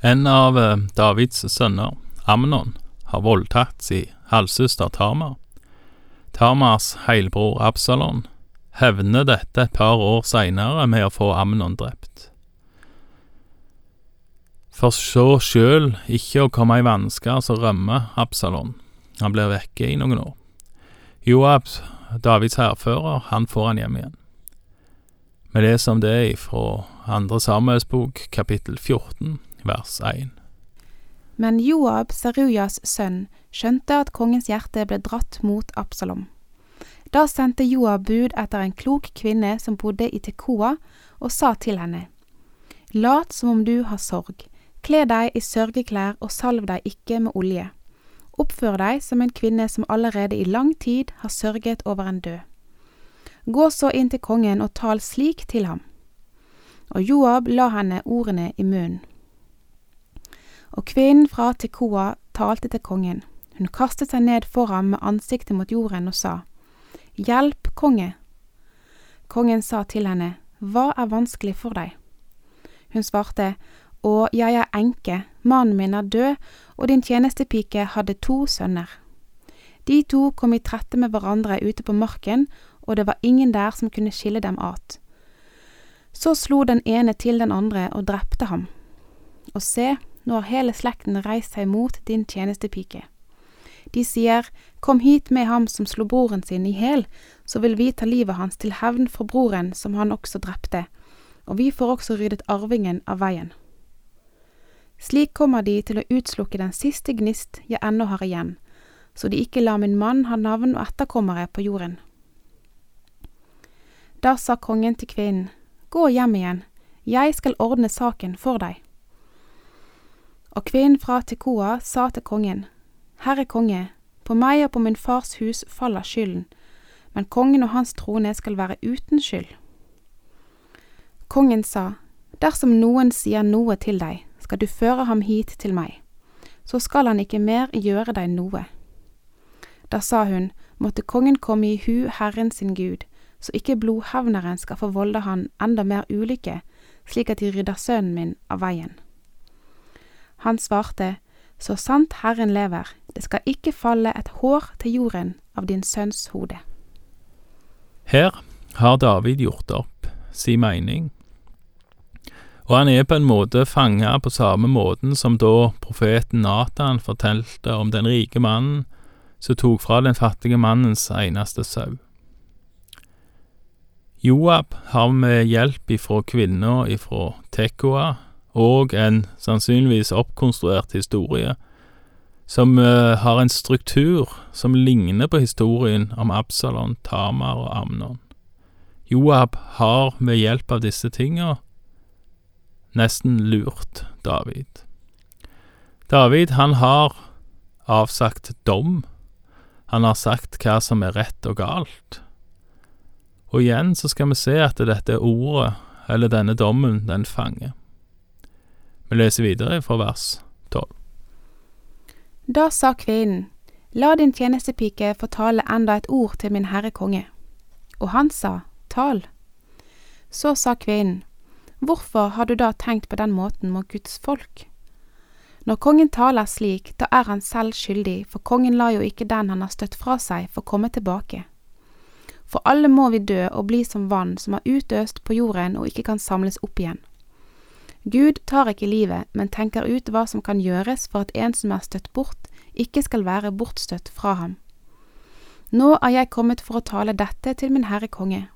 En av eh, Davids sønner, Amnon, har voldtatt sin halvsøster Tamar. Tamars heilbror Absalon hevner dette et par år seinere med å få Amnon drept. For så sjøl ikke å komme i vansker, så rømmer Absalon. Han blir vekke i noen år. Joab, Davids hærfører, han får han hjem igjen. Vi leser om det ifra andre Samuels bok, kapittel 14, vers 1. Men Joab, Serujas sønn, skjønte at kongens hjerte ble dratt mot Absalom. Da sendte Joab bud etter en klok kvinne som bodde i Tekoa, og sa til henne, Lat som om du har sorg, kle deg i sørgeklær og salv deg ikke med olje. Oppfør deg som en kvinne som allerede i lang tid har sørget over en død. Gå så inn til kongen og tal slik til ham. Og Joab la henne ordene i munnen. Og kvinnen fra Tekoa talte til kongen. Hun kastet seg ned for ham med ansiktet mot jorden og sa, Hjelp, konge. Kongen sa til henne, Hva er vanskelig for deg? Hun svarte, Å, jeg er enke, mannen min er død, og din tjenestepike hadde to sønner. De to kom i trette med hverandre ute på marken, og det var ingen der som kunne skille dem at. Så slo den ene til den andre og drepte ham. Og se, nå har hele slekten reist seg mot din tjenestepike. De sier, Kom hit med ham som slo broren sin i hæl, så vil vi ta livet hans til hevn for broren som han også drepte, og vi får også ryddet arvingen av veien. Slik kommer de til å utslukke den siste gnist jeg ennå har igjen, så de ikke lar min mann ha navn og etterkommere på jorden. Da sa kongen til kvinnen, Gå hjem igjen, jeg skal ordne saken for deg. Og kvinnen fra Tekoa sa til kongen, Herre konge, på meg og på min fars hus faller skylden, men kongen og hans trone skal være uten skyld. Kongen sa, Dersom noen sier noe til deg, skal du føre ham hit til meg, så skal han ikke mer gjøre deg noe. Da sa hun, måtte kongen komme i hu Herren sin Gud, så ikke blodhevneren skal forvolde han enda mer ulykke, slik at de rydder sønnen min av veien. Han svarte, Så sant Herren lever, det skal ikke falle et hår til jorden av din sønns hode. Her har David gjort opp si mening, og han er på en måte fanga på samme måten som da profeten Natan fortalte om den rike mannen som tok fra den fattige mannens eneste sau. Joab har med hjelp ifra kvinna ifra Tekoa og en sannsynligvis oppkonstruert historie som uh, har en struktur som ligner på historien om Absalon, Tamar og Amnon. Joab har med hjelp av disse tinga nesten lurt David. David, han har avsagt dom. Han har sagt hva som er rett og galt. Og igjen så skal vi se at dette ordet, eller denne dommen, den fanger. Vi leser videre fra vers tolv. Da sa kvinnen, La din tjenestepike fortale enda et ord til min herre konge. Og han sa, Tal. Så sa kvinnen, Hvorfor har du da tenkt på den måten mot Guds folk? Når kongen taler slik, da er han selv skyldig, for kongen lar jo ikke den han har støtt fra seg, få komme tilbake. For alle må vi dø og bli som vann som er utøst på jorden og ikke kan samles opp igjen. Gud tar ikke livet, men tenker ut hva som kan gjøres for at en som er støtt bort, ikke skal være bortstøtt fra ham. Nå er jeg kommet for å tale dette til min Herre Konge.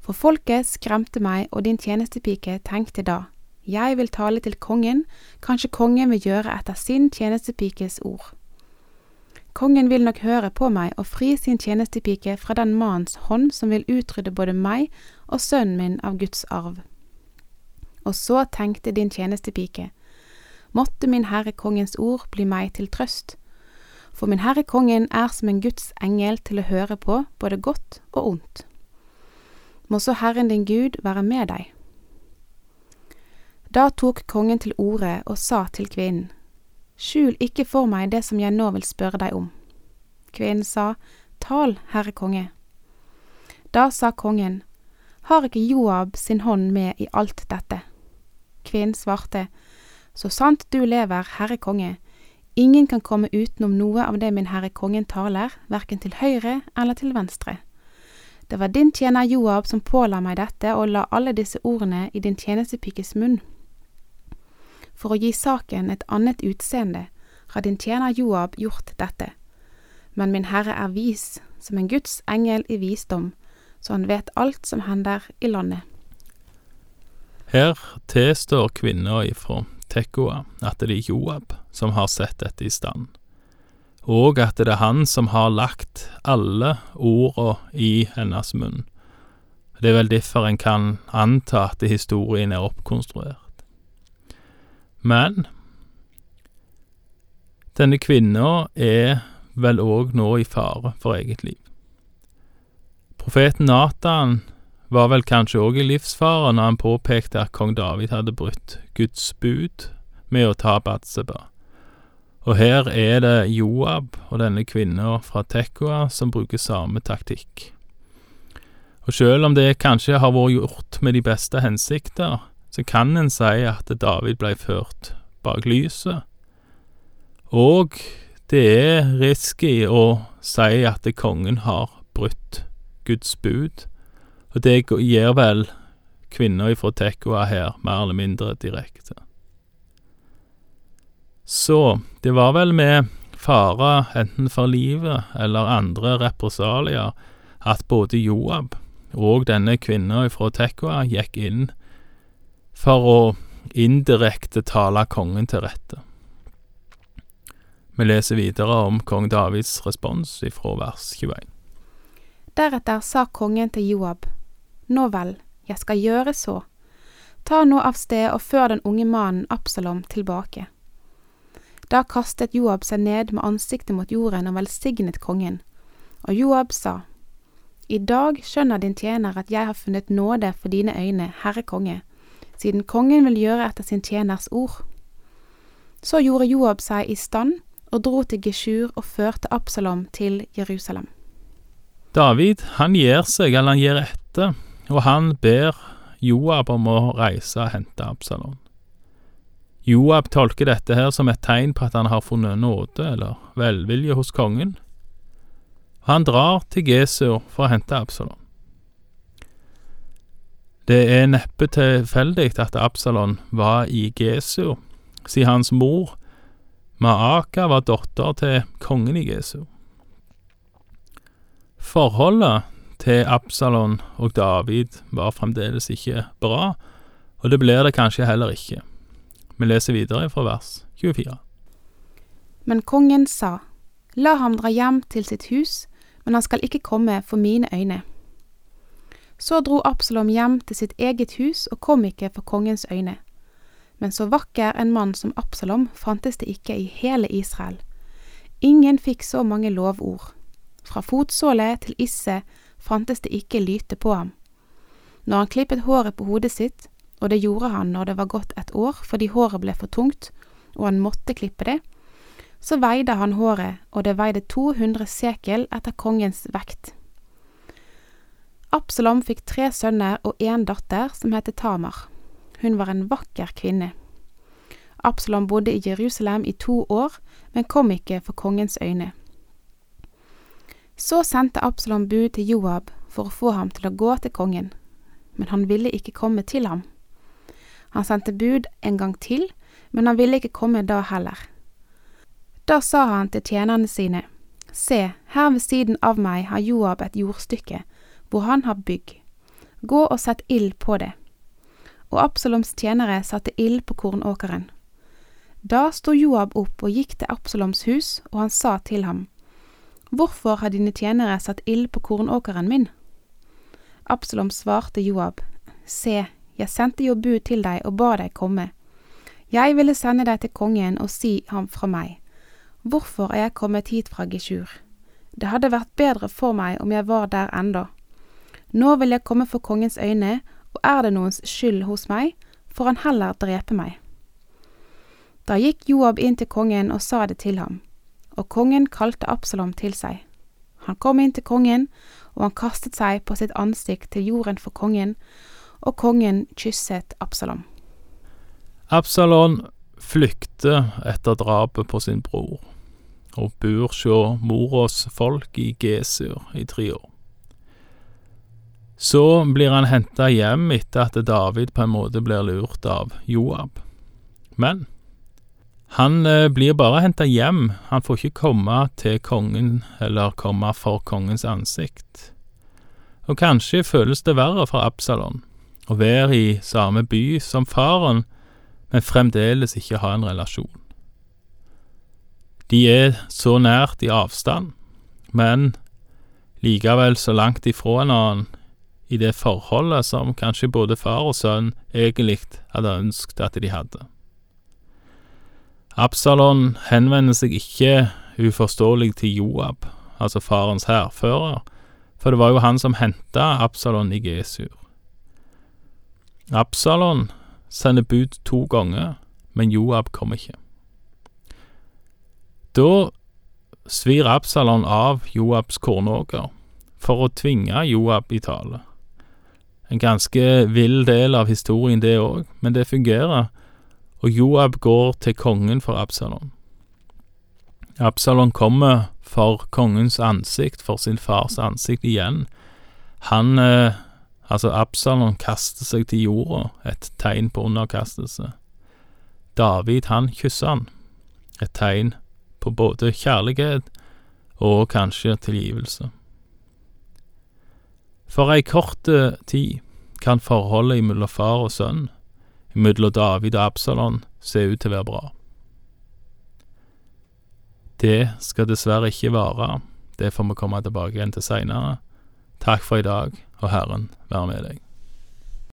For folket skremte meg, og din tjenestepike tenkte da, jeg vil tale til kongen, kanskje kongen vil gjøre etter sin tjenestepikes ord. Kongen vil nok høre på meg og fri sin tjenestepike fra den mannens hånd som vil utrydde både meg og sønnen min av Guds arv. Og så tenkte din tjenestepike, måtte min Herre Kongens ord bli meg til trøst, for min Herre Kongen er som en Guds engel til å høre på både godt og ondt. Må så Herren din Gud være med deg. Da tok kongen til orde og sa til kvinnen, Skjul ikke for meg det som jeg nå vil spørre deg om. Kvinnen sa, Tal, Herre konge. Da sa kongen, Har ikke Joab sin hånd med i alt dette? Kvinnen svarte, Så sant du lever, Herre konge, ingen kan komme utenom noe av det min Herre kongen taler, hverken til høyre eller til venstre. Det var din tjener Joab som påla meg dette og la alle disse ordene i din tjenestepikes munn. For å gi saken et annet utseende har din tjener Joab gjort dette. Men min Herre er vis, som en Guds engel i visdom, så han vet alt som hender i landet. Her tilstår kvinner ifra Tekoa at det er Joab som har sett dette i stand, og at det er han som har lagt alle orda i hennes munn. Det er vel derfor en kan anta at historien er oppkonstruert. Men denne kvinna er vel òg nå i fare for eget liv. Profeten Natan var vel kanskje òg i livsfare når han påpekte at kong David hadde brutt Guds bud med å ta Batseba. Og her er det Joab og denne kvinna fra Tekoa som bruker samme taktikk. Og sjøl om det kanskje har vært gjort med de beste hensikter, så kan en si at David ble ført bak lyset. Og det er risky å si at kongen har brutt Guds bud, og det gir vel kvinner ifra Tekoa her mer eller mindre direkte. Så det var vel med fare enten for livet eller andre represalier at både Joab og denne kvinna ifra Tekoa gikk inn for å indirekte tale kongen til rette. Vi leser videre om kong Davids respons ifra vers 21. Deretter sa kongen til Joab, Nå vel, jeg skal gjøre så. Ta nå av sted og før den unge mannen Absalom tilbake. Da kastet Joab seg ned med ansiktet mot jorden og velsignet kongen. Og Joab sa, I dag skjønner din tjener at jeg har funnet nåde for dine øyne, Herre konge, siden kongen vil gjøre etter sin tjeners ord. Så gjorde Joab seg i stand og dro til Geshur og førte Absalom til Jerusalem. David, han gir seg, eller han gir etter, og han ber Joab om å reise og hente Absalon. Joab tolker dette her som et tegn på at han har funnet nåde eller velvilje hos kongen. Han drar til Gesur for å hente Absalon. Det er neppe tilfeldig at Absalon var i Gesur, siden hans mor, Maaka, var datter til kongen i Gesur. Forholdet til Absalon og David var fremdeles ikke bra, og det blir det kanskje heller ikke. Vi leser videre fra vers 24. Men kongen sa, La ham dra hjem til sitt hus, men han skal ikke komme for mine øyne. Så dro Absalom hjem til sitt eget hus og kom ikke for kongens øyne. Men så vakker en mann som Absalom fantes det ikke i hele Israel. Ingen fikk så mange lovord. Fra fotsåle til isse fantes det ikke lyte på ham. Når han klippet håret på hodet sitt, og det gjorde han når det var gått et år fordi håret ble for tungt og han måtte klippe det, så veide han håret, og det veide 200 sekel etter kongens vekt. Absalom fikk tre sønner og én datter som het Tamar. Hun var en vakker kvinne. Absalom bodde i Jerusalem i to år, men kom ikke for kongens øyne. Så sendte Absalom bud til Joab for å få ham til å gå til kongen, men han ville ikke komme til ham. Han sendte bud en gang til, men han ville ikke komme da heller. Da sa han til tjenerne sine, Se, her ved siden av meg har Joab et jordstykke, hvor han har bygg. Gå og sett ild på det. Og Absaloms tjenere satte ild på kornåkeren. Da sto Joab opp og gikk til Absaloms hus, og han sa til ham, Hvorfor har dine tjenere satt ild på kornåkeren min? Absalom svarte Joab, Se, jeg sendte jo bud til deg og ba deg komme. Jeg ville sende deg til kongen og si ham fra meg. Hvorfor er jeg kommet hit fra Geshur? Det hadde vært bedre for meg om jeg var der enda. Nå vil jeg komme for kongens øyne, og er det noens skyld hos meg, får han heller drepe meg. Da gikk Joab inn til kongen og sa det til ham og kongen kalte Absalom til seg. Han kom inn til kongen, og han kastet seg på sitt ansikt til jorden for kongen, og kongen kysset Absalom. Absalon flykter etter drapet på sin bror, og bor hos moras folk i Gesur i tre år. Så blir han henta hjem etter at David på en måte blir lurt av Joab. Men han eh, blir bare henta hjem, han får ikke komme til kongen eller komme for kongens ansikt. Og kanskje føles det verre for Absalon å være i samme by som faren, men fremdeles ikke ha en relasjon. De er så nært i avstand, men likevel så langt ifra en annen i det forholdet som kanskje både far og sønn egentlig hadde ønsket at de hadde. Absalon henvender seg ikke uforståelig til Joab, altså farens hærfører, for det var jo han som henta Absalon i Gesur. Absalon sender bud to ganger, men Joab kommer ikke. Da svir Absalon av Joabs kornåker for å tvinge Joab i tale. En ganske vill del av historien, det òg, men det fungerer, og Joab går til kongen for Absalon. Absalon kommer for kongens ansikt, for sin fars ansikt igjen. Han eh, Altså, Absalon kaster seg til jorda, et tegn på underkastelse. David, han kysser han, et tegn på både kjærlighet og kanskje tilgivelse. For ei kort tid kan forholdet mellom far og sønn, mellom David og Absalon, ser ut til å være bra. Det skal dessverre ikke vare, det får vi komme tilbake igjen til seinere. Takk for i dag, og Herren være med deg.